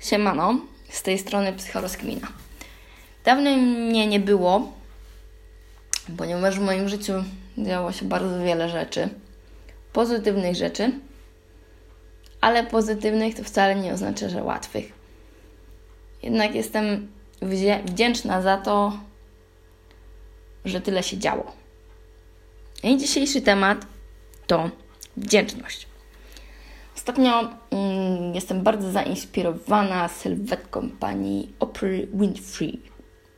Siemano, z tej strony Psychorozkmina. Dawno mnie nie było, ponieważ w moim życiu działo się bardzo wiele rzeczy. Pozytywnych rzeczy, ale pozytywnych to wcale nie oznacza, że łatwych. Jednak jestem wdzięczna za to, że tyle się działo. I dzisiejszy temat to wdzięczność. Ostatnio mm, jestem bardzo zainspirowana sylwetką pani Oprah Winfrey.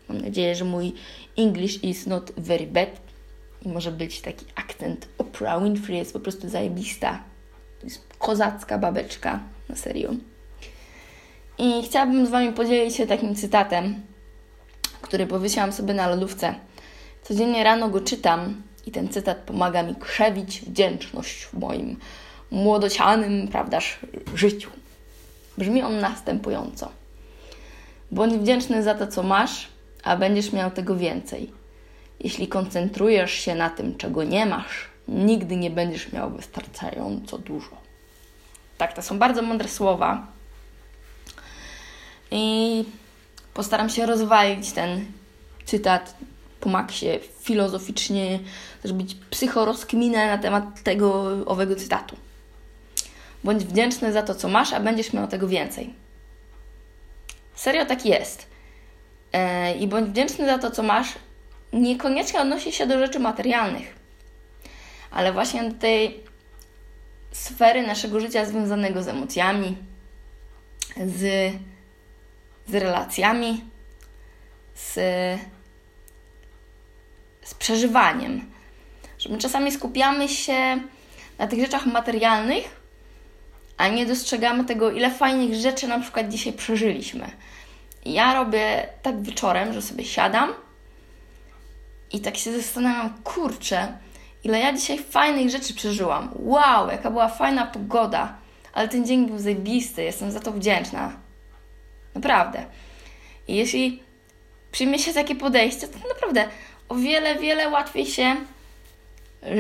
Mam nadzieję, że mój English is not very bad i może być taki akcent. Oprah Winfrey jest po prostu zajebista. To jest kozacka babeczka, na serio. I chciałabym z Wami podzielić się takim cytatem, który powiesiłam sobie na lodówce. Codziennie rano go czytam i ten cytat pomaga mi krzewić wdzięczność w moim młodocianym, prawdaż, życiu. Brzmi on następująco. Bądź wdzięczny za to, co masz, a będziesz miał tego więcej. Jeśli koncentrujesz się na tym, czego nie masz, nigdy nie będziesz miał wystarczająco dużo. Tak, to są bardzo mądre słowa. I postaram się rozwalić ten cytat po maksie filozoficznie, zrobić psychorozkminę na temat tego owego cytatu. Bądź wdzięczny za to, co masz, a będziesz miał tego więcej. Serio tak jest. E, I bądź wdzięczny za to, co masz, niekoniecznie odnosi się do rzeczy materialnych, ale właśnie do tej sfery naszego życia związanego z emocjami, z, z relacjami, z, z przeżywaniem. Że my czasami skupiamy się na tych rzeczach materialnych, a nie dostrzegamy tego, ile fajnych rzeczy na przykład dzisiaj przeżyliśmy. Ja robię tak wieczorem, że sobie siadam i tak się zastanawiam, kurczę, ile ja dzisiaj fajnych rzeczy przeżyłam. Wow, jaka była fajna pogoda, ale ten dzień był zajebisty, jestem za to wdzięczna. Naprawdę. I jeśli przyjmie się takie podejście, to naprawdę o wiele, wiele łatwiej się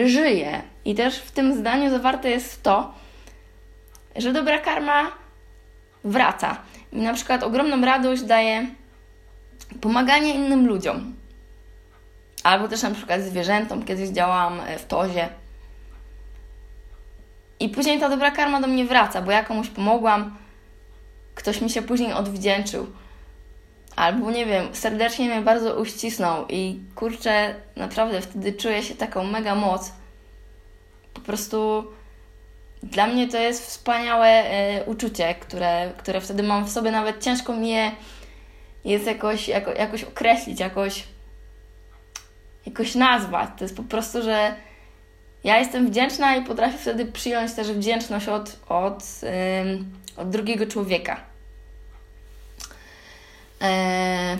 żyje. I też w tym zdaniu zawarte jest to, że dobra karma wraca. Mi na przykład ogromną radość daje pomaganie innym ludziom. Albo też na przykład zwierzętom. Kiedyś działałam e, w tozie. I później ta dobra karma do mnie wraca, bo ja komuś pomogłam, ktoś mi się później odwdzięczył. Albo nie wiem, serdecznie mnie bardzo uścisnął i kurczę, naprawdę wtedy czuję się taką mega moc. Po prostu dla mnie to jest wspaniałe e, uczucie, które, które wtedy mam w sobie, nawet ciężko mi je jest jakoś, jako, jakoś określić, jakoś, jakoś nazwać. To jest po prostu, że ja jestem wdzięczna i potrafię wtedy przyjąć też wdzięczność od, od, od drugiego człowieka. E,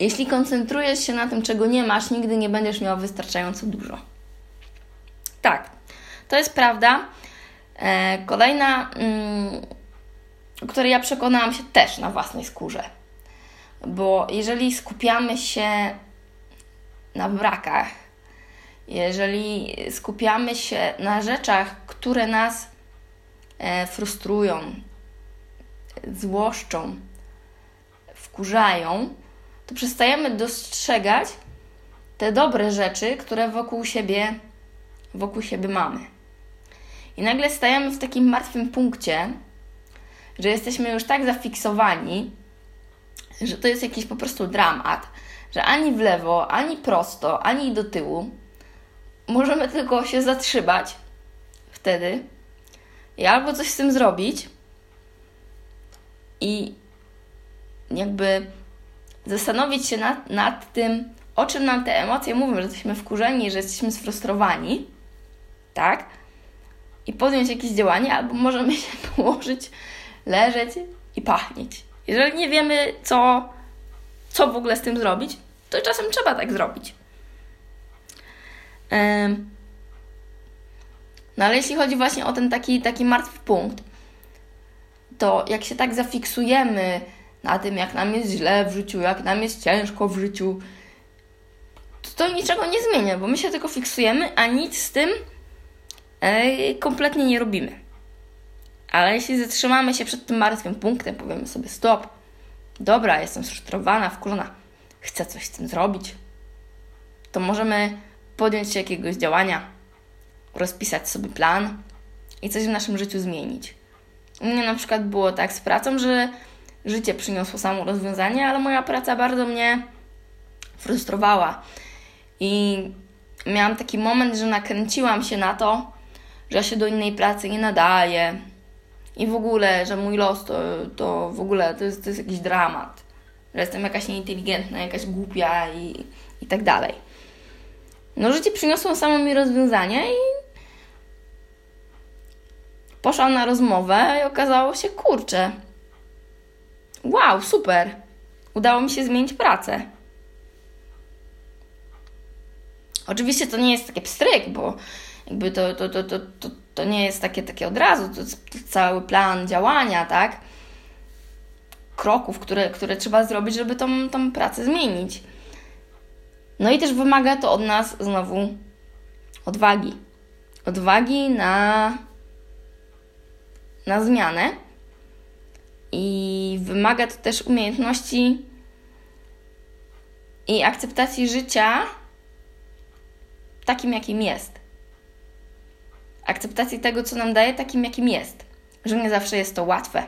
jeśli koncentrujesz się na tym, czego nie masz, nigdy nie będziesz miał wystarczająco dużo. Tak, to jest prawda. E, kolejna, mm, której ja przekonałam się też na własnej skórze. Bo jeżeli skupiamy się na brakach, jeżeli skupiamy się na rzeczach, które nas e, frustrują, złoszczą, wkurzają, to przestajemy dostrzegać te dobre rzeczy, które wokół siebie, wokół siebie mamy. I nagle stajemy w takim martwym punkcie, że jesteśmy już tak zafiksowani, że to jest jakiś po prostu dramat, że ani w lewo, ani prosto, ani do tyłu możemy tylko się zatrzymać wtedy i albo coś z tym zrobić i jakby zastanowić się nad, nad tym, o czym nam te emocje mówią, że jesteśmy wkurzeni, że jesteśmy sfrustrowani, tak? I podjąć jakieś działanie, albo możemy się położyć, leżeć i pachnieć. Jeżeli nie wiemy, co, co w ogóle z tym zrobić, to czasem trzeba tak zrobić. No ale jeśli chodzi właśnie o ten taki, taki martwy punkt, to jak się tak zafiksujemy na tym, jak nam jest źle w życiu, jak nam jest ciężko w życiu, to, to niczego nie zmienia, bo my się tylko fiksujemy, a nic z tym kompletnie nie robimy. Ale jeśli zatrzymamy się przed tym martwym punktem, powiemy sobie stop, dobra, jestem sfrustrowana, wkurzona, chcę coś z tym zrobić, to możemy podjąć się jakiegoś działania, rozpisać sobie plan i coś w naszym życiu zmienić. U mnie na przykład było tak z pracą, że życie przyniosło samo rozwiązanie, ale moja praca bardzo mnie frustrowała. I miałam taki moment, że nakręciłam się na to, że ja się do innej pracy nie nadaję. I w ogóle, że mój los to, to w ogóle to jest, to jest jakiś dramat. Że jestem jakaś nieinteligentna, jakaś głupia i, i tak dalej. No, życie przyniosło samo mi rozwiązanie i poszłam na rozmowę i okazało się, kurczę, wow, super, udało mi się zmienić pracę. Oczywiście to nie jest takie pstryk, bo jakby to, to, to, to, to, to nie jest takie, takie od razu, to jest cały plan działania, tak? Kroków, które, które trzeba zrobić, żeby tą, tą pracę zmienić. No i też wymaga to od nas znowu odwagi. Odwagi na, na zmianę. I wymaga to też umiejętności i akceptacji życia takim, jakim jest. Akceptacji tego, co nam daje, takim, jakim jest. Że nie zawsze jest to łatwe.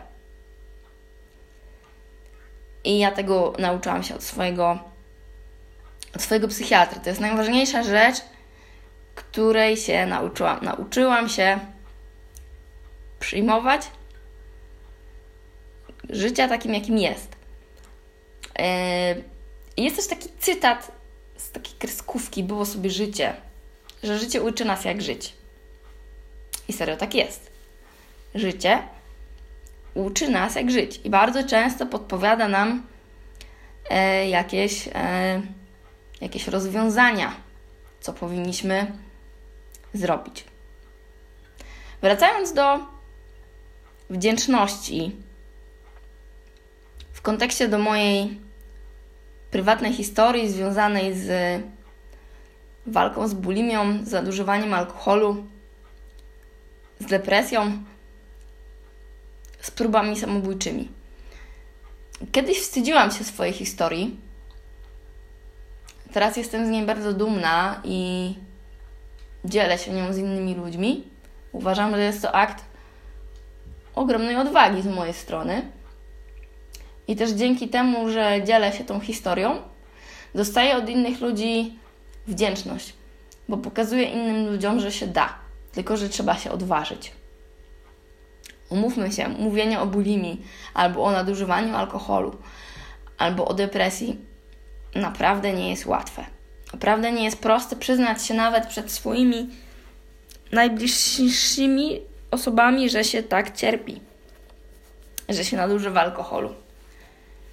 I ja tego nauczyłam się od swojego, od swojego psychiatry. To jest najważniejsza rzecz, której się nauczyłam. Nauczyłam się przyjmować życia takim, jakim jest. E, jest też taki cytat z takiej kreskówki Było sobie życie, że życie uczy nas jak żyć. I serio tak jest. Życie uczy nas jak żyć i bardzo często podpowiada nam e, jakieś, e, jakieś rozwiązania, co powinniśmy zrobić. Wracając do wdzięczności, w kontekście do mojej prywatnej historii związanej z walką z bulimią, z nadużywaniem alkoholu, z depresją, z próbami samobójczymi. Kiedyś wstydziłam się swojej historii. Teraz jestem z niej bardzo dumna i dzielę się nią z innymi ludźmi. Uważam, że jest to akt ogromnej odwagi z mojej strony. I też dzięki temu, że dzielę się tą historią, dostaję od innych ludzi wdzięczność, bo pokazuję innym ludziom, że się da, tylko że trzeba się odważyć. Umówmy się, mówienie o bulimii albo o nadużywaniu alkoholu albo o depresji naprawdę nie jest łatwe. Naprawdę nie jest proste przyznać się nawet przed swoimi najbliższymi osobami, że się tak cierpi, że się nadużywa alkoholu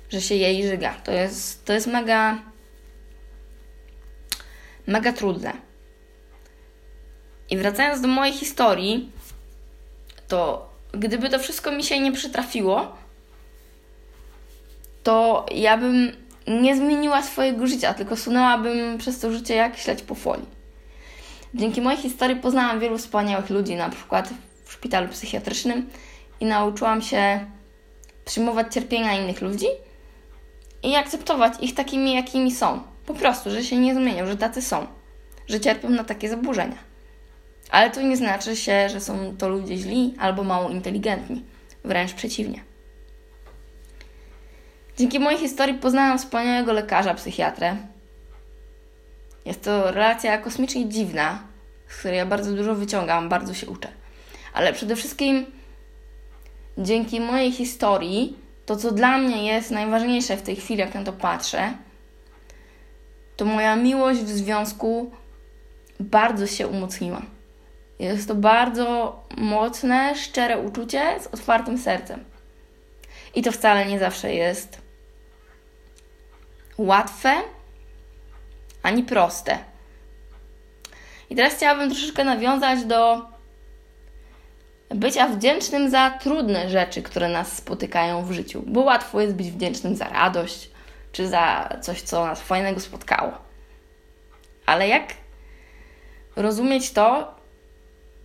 że się jej żyga. To jest, to jest mega, mega trudne. I wracając do mojej historii, to gdyby to wszystko mi się nie przytrafiło, to ja bym nie zmieniła swojego życia, tylko sunęłabym przez to życie jak śledź po folii. Dzięki mojej historii poznałam wielu wspaniałych ludzi, na przykład w szpitalu psychiatrycznym i nauczyłam się przyjmować cierpienia innych ludzi i akceptować ich takimi, jakimi są. Po prostu, że się nie zmienią, że tacy są, że cierpią na takie zaburzenia. Ale to nie znaczy się, że są to ludzie źli albo mało inteligentni. Wręcz przeciwnie. Dzięki mojej historii poznałam wspaniałego lekarza, psychiatrę. Jest to relacja kosmicznie dziwna, z której ja bardzo dużo wyciągam, bardzo się uczę. Ale przede wszystkim dzięki mojej historii to, co dla mnie jest najważniejsze w tej chwili, jak na to patrzę, to moja miłość w związku bardzo się umocniła. Jest to bardzo mocne, szczere uczucie z otwartym sercem. I to wcale nie zawsze jest łatwe ani proste. I teraz chciałabym troszeczkę nawiązać do bycia wdzięcznym za trudne rzeczy, które nas spotykają w życiu, bo łatwo jest być wdzięcznym za radość czy za coś, co nas fajnego spotkało. Ale jak rozumieć to,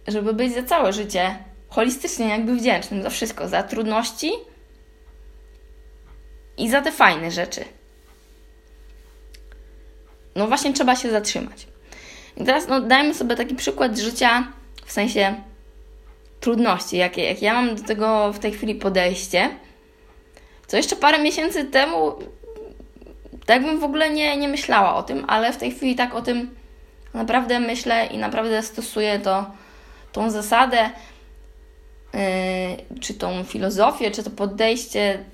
żeby być za całe życie holistycznie jakby wdzięcznym za wszystko, za trudności i za te fajne rzeczy. No właśnie trzeba się zatrzymać. I teraz no, dajmy sobie taki przykład życia w sensie trudności, jakie, jak ja mam do tego w tej chwili podejście. Co jeszcze parę miesięcy temu tak bym w ogóle nie, nie myślała o tym, ale w tej chwili tak o tym naprawdę myślę i naprawdę stosuję to, tą zasadę, yy, czy tą filozofię, czy to podejście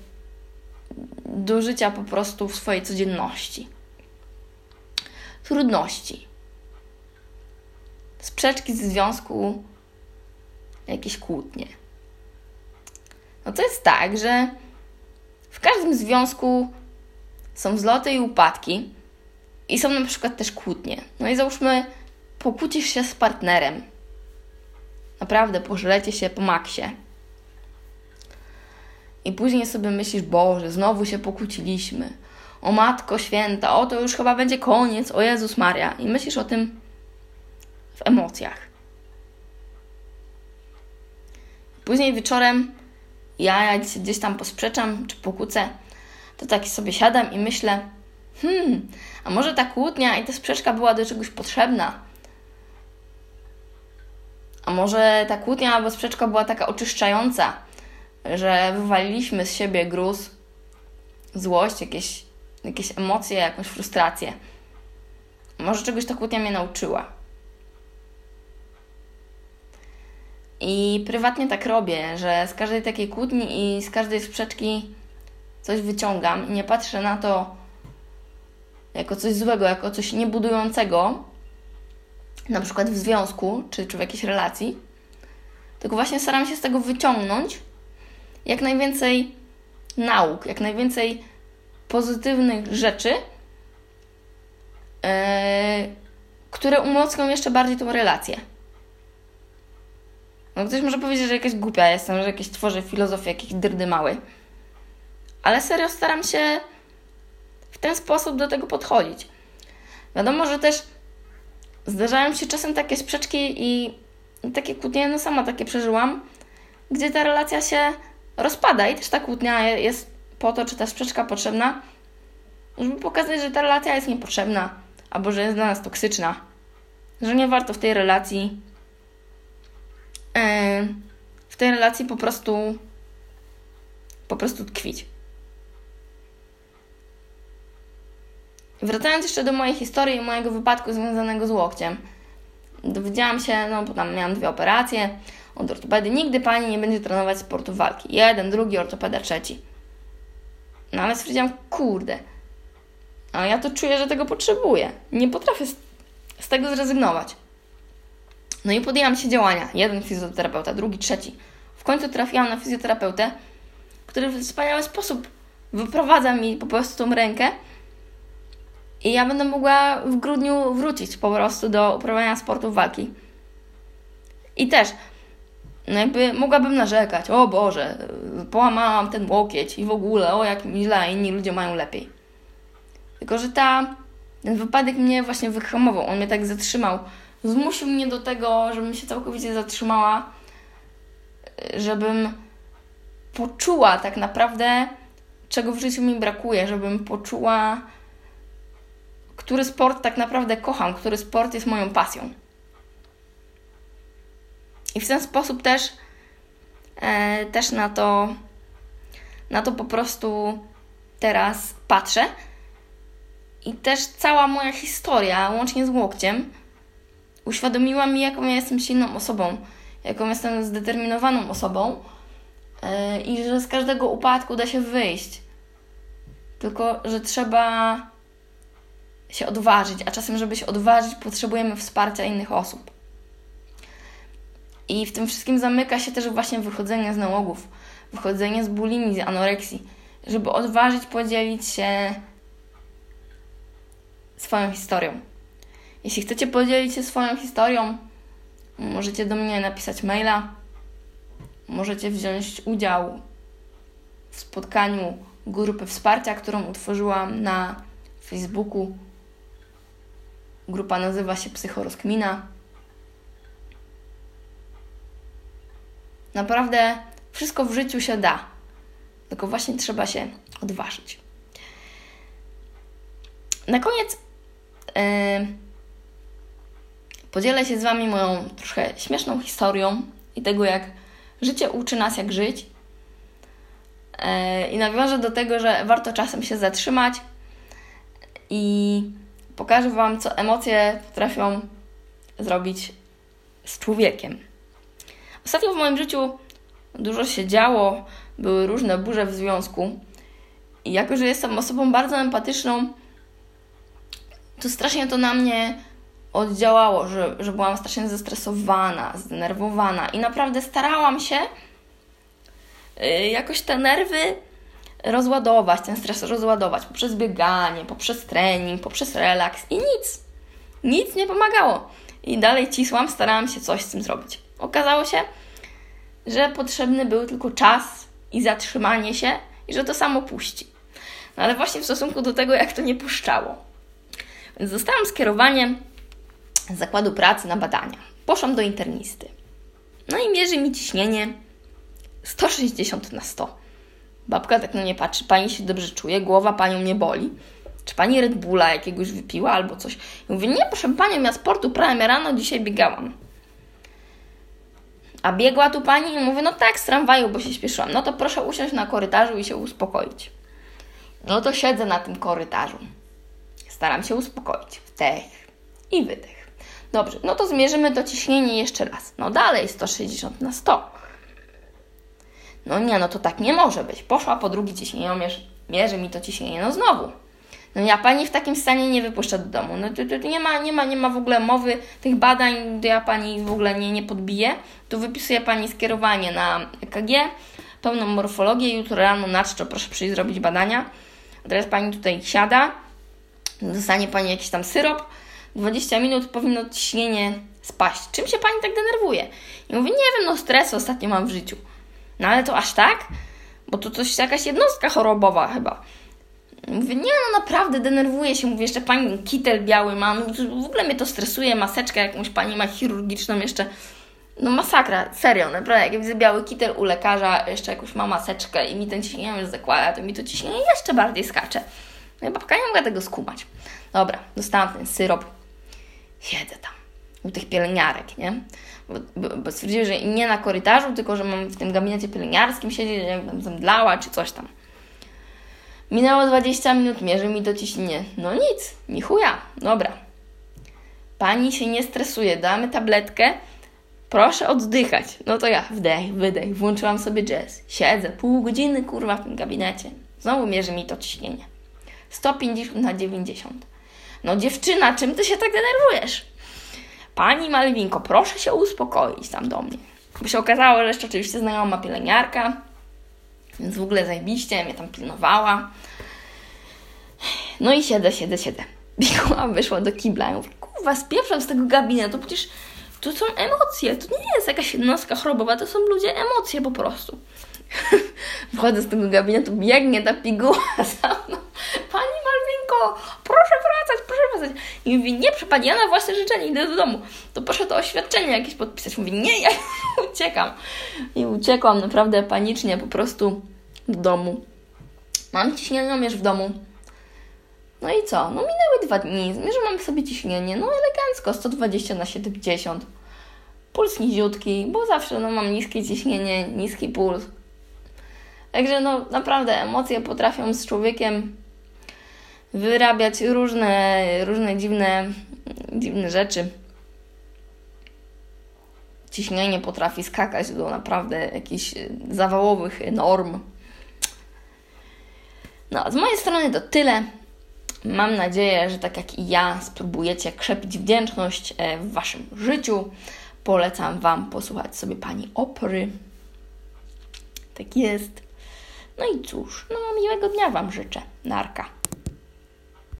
do życia po prostu w swojej codzienności. Trudności. Sprzeczki z związku, jakieś kłótnie. No to jest tak, że w każdym związku są wzloty i upadki i są na przykład też kłótnie. No i załóżmy, pokłócisz się z partnerem. Naprawdę, pożrecie się po maksie. I później sobie myślisz, Boże, znowu się pokłóciliśmy. O Matko Święta, o to już chyba będzie koniec, o Jezus Maria. I myślisz o tym w emocjach. Później wieczorem ja jak się gdzieś tam posprzeczam czy pokłócę, to tak sobie siadam i myślę, hmm, a może ta kłótnia i ta sprzeczka była do czegoś potrzebna? A może ta kłótnia albo sprzeczka była taka oczyszczająca, że wywaliliśmy z siebie gruz, złość, jakieś, jakieś emocje, jakąś frustrację. Może czegoś ta kłótnia mnie nauczyła. I prywatnie tak robię, że z każdej takiej kłótni i z każdej sprzeczki coś wyciągam i nie patrzę na to jako coś złego, jako coś niebudującego, na przykład w związku czy, czy w jakiejś relacji, tylko właśnie staram się z tego wyciągnąć jak najwięcej nauk, jak najwięcej pozytywnych rzeczy, yy, które umocnią jeszcze bardziej tą relację. No ktoś może powiedzieć, że jakaś głupia jestem, że jakieś tworzę filozofię, jakieś drdy mały. Ale serio staram się w ten sposób do tego podchodzić. Wiadomo, że też zdarzają się czasem takie sprzeczki i takie kłótnie, no sama takie przeżyłam, gdzie ta relacja się rozpada i też ta kłótnia jest po to, czy ta sprzeczka potrzebna, żeby pokazać, że ta relacja jest niepotrzebna albo że jest dla nas toksyczna, że nie warto w tej relacji e, w tej relacji po prostu po prostu tkwić. Wracając jeszcze do mojej historii i mojego wypadku związanego z łokciem. Dowiedziałam się, no bo tam miałam dwie operacje od ortopedy. Nigdy pani nie będzie trenować sportu walki. Jeden, drugi, ortopeda trzeci. No ale stwierdziłam, kurde, ale ja to czuję, że tego potrzebuję. Nie potrafię z, z tego zrezygnować. No i podjęłam się działania. Jeden fizjoterapeuta, drugi, trzeci. W końcu trafiłam na fizjoterapeutę, który w wspaniały sposób wyprowadza mi po prostu tą rękę i ja będę mogła w grudniu wrócić po prostu do uprawiania sportu walki. I też, no jakby mogłabym narzekać, o Boże, połamałam ten łokieć i w ogóle, o jak mi źle, inni ludzie mają lepiej. Tylko, że ta, ten wypadek mnie właśnie wyhamował, on mnie tak zatrzymał, zmusił mnie do tego, żebym się całkowicie zatrzymała, żebym poczuła tak naprawdę, czego w życiu mi brakuje, żebym poczuła który sport tak naprawdę kocham, który sport jest moją pasją. I w ten sposób też, e, też na to, na to po prostu teraz patrzę. I też cała moja historia, łącznie z łokciem, uświadomiła mi, jaką ja jestem silną osobą, jaką jestem zdeterminowaną osobą e, i że z każdego upadku da się wyjść. Tylko, że trzeba się odważyć, a czasem, żeby się odważyć, potrzebujemy wsparcia innych osób. I w tym wszystkim zamyka się też właśnie wychodzenie z nałogów, wychodzenie z bulimii, z anoreksji, żeby odważyć podzielić się swoją historią. Jeśli chcecie podzielić się swoją historią, możecie do mnie napisać maila, możecie wziąć udział w spotkaniu grupy wsparcia, którą utworzyłam na Facebooku Grupa nazywa się Psychorozkmina. Naprawdę wszystko w życiu się da. Tylko właśnie trzeba się odważyć. Na koniec yy, podzielę się z Wami moją trochę śmieszną historią i tego, jak życie uczy nas, jak żyć. Yy, I nawiążę do tego, że warto czasem się zatrzymać i pokażę Wam, co emocje potrafią zrobić z człowiekiem. Ostatnio w moim życiu dużo się działo, były różne burze w związku. I jako, że jestem osobą bardzo empatyczną, to strasznie to na mnie oddziałało, że, że byłam strasznie zestresowana, zdenerwowana i naprawdę starałam się yy, jakoś te nerwy rozładować, ten stres rozładować poprzez bieganie, poprzez trening, poprzez relaks i nic. Nic nie pomagało. I dalej cisłam, starałam się coś z tym zrobić. Okazało się, że potrzebny był tylko czas i zatrzymanie się i że to samo puści. No ale właśnie w stosunku do tego, jak to nie puszczało. Więc dostałam skierowanie z zakładu pracy na badania. Poszłam do internisty. No i mierzy mi ciśnienie 160 na 100. Babka tak na mnie patrzy, pani się dobrze czuje, głowa panią nie boli. Czy pani Red Bulla jakiegoś wypiła albo coś? I mówię, nie, proszę panią, ja sportu prawie rano dzisiaj biegałam. A biegła tu pani? I mówię, no tak, z tramwaju, bo się śpieszyłam. No to proszę usiąść na korytarzu i się uspokoić. No to siedzę na tym korytarzu. Staram się uspokoić. Wdech i wydech. Dobrze, no to zmierzymy to ciśnienie jeszcze raz. No dalej 160 na 100. No nie, no to tak nie może być. Poszła po drugi ciśnieniomierz, mierzy mi to ciśnienie. No znowu. No ja pani w takim stanie nie wypuszcza do domu. No to, to, nie, ma, nie, ma, nie ma w ogóle mowy tych badań, to ja pani w ogóle nie, nie podbiję. Tu wypisuje pani skierowanie na EKG, pełną morfologię, jutro rano na czczo proszę przyjść zrobić badania. Teraz pani tutaj siada, dostanie pani jakiś tam syrop, 20 minut powinno ciśnienie spaść. Czym się pani tak denerwuje? I mówię, nie wiem, no stres ostatnio mam w życiu. No ale to aż tak? Bo to coś, jakaś jednostka chorobowa chyba. Mówię, nie no naprawdę denerwuję się, mówię, jeszcze pani kitel biały mam, w ogóle mnie to stresuje, maseczkę jakąś pani ma chirurgiczną jeszcze, no masakra, serio, naprawdę, jak widzę biały kitel u lekarza, jeszcze jakąś ma maseczkę i mi ten ciśnienie zakłada, to mi to ciśnienie jeszcze bardziej skacze. No i babka nie mogła tego skumać. Dobra, dostałam ten syrop, siedzę tam, u tych pielęgniarek, nie? Bo, stwierdziły, że nie na korytarzu, tylko że mam w tym gabinecie pielęgniarskim siedzieć, jak tam zemdlała czy coś tam. Minęło 20 minut, mierzy mi to ciśnienie. No nic, ni chuja. Dobra. Pani się nie stresuje, damy tabletkę. Proszę oddychać. No to ja wdech, wydech, włączyłam sobie jazz. Siedzę pół godziny, kurwa, w tym gabinecie. Znowu mierzy mi to ciśnienie. 150 na 90. No dziewczyna, czym ty się tak denerwujesz? Pani Malwinko, proszę się uspokoić tam do mnie. Bo się okazało, że jeszcze oczywiście znajoma pielęgniarka, więc w ogóle zajebiście mnie tam pilnowała. No i siedzę, siedzę, siedzę. Bikuła wyszła do kibla i mówi, kurwa, z tego gabinetu, przecież to są emocje, to nie jest jakaś jednostka chorobowa, to są ludzie, emocje po prostu. Wchodzę z tego gabinetu, biegnie ta piguła za mną. Pani Malwinko, proszę wracać, proszę wracać. I mówi, nie, proszę Pani, ja na własne życzenie idę do domu. To proszę to oświadczenie jakieś podpisać. Mówi, nie, ja uciekam. I uciekłam naprawdę panicznie po prostu do domu. Mam ciśnieniomierz w domu. No i co? No minęły dwa dni, zmierzyłam sobie ciśnienie, no elegancko, 120 na 70. Puls niziutki, bo zawsze no, mam niskie ciśnienie, niski puls. Także no naprawdę emocje potrafią z człowiekiem wyrabiać różne, różne dziwne, dziwne rzeczy. Ciśnienie potrafi skakać do naprawdę jakichś zawałowych norm. No, z mojej strony to tyle. Mam nadzieję, że tak jak i ja spróbujecie krzepić wdzięczność e, w Waszym życiu. Polecam Wam posłuchać sobie Pani Opry. Tak jest. No i cóż, no miłego dnia Wam życzę. Narka.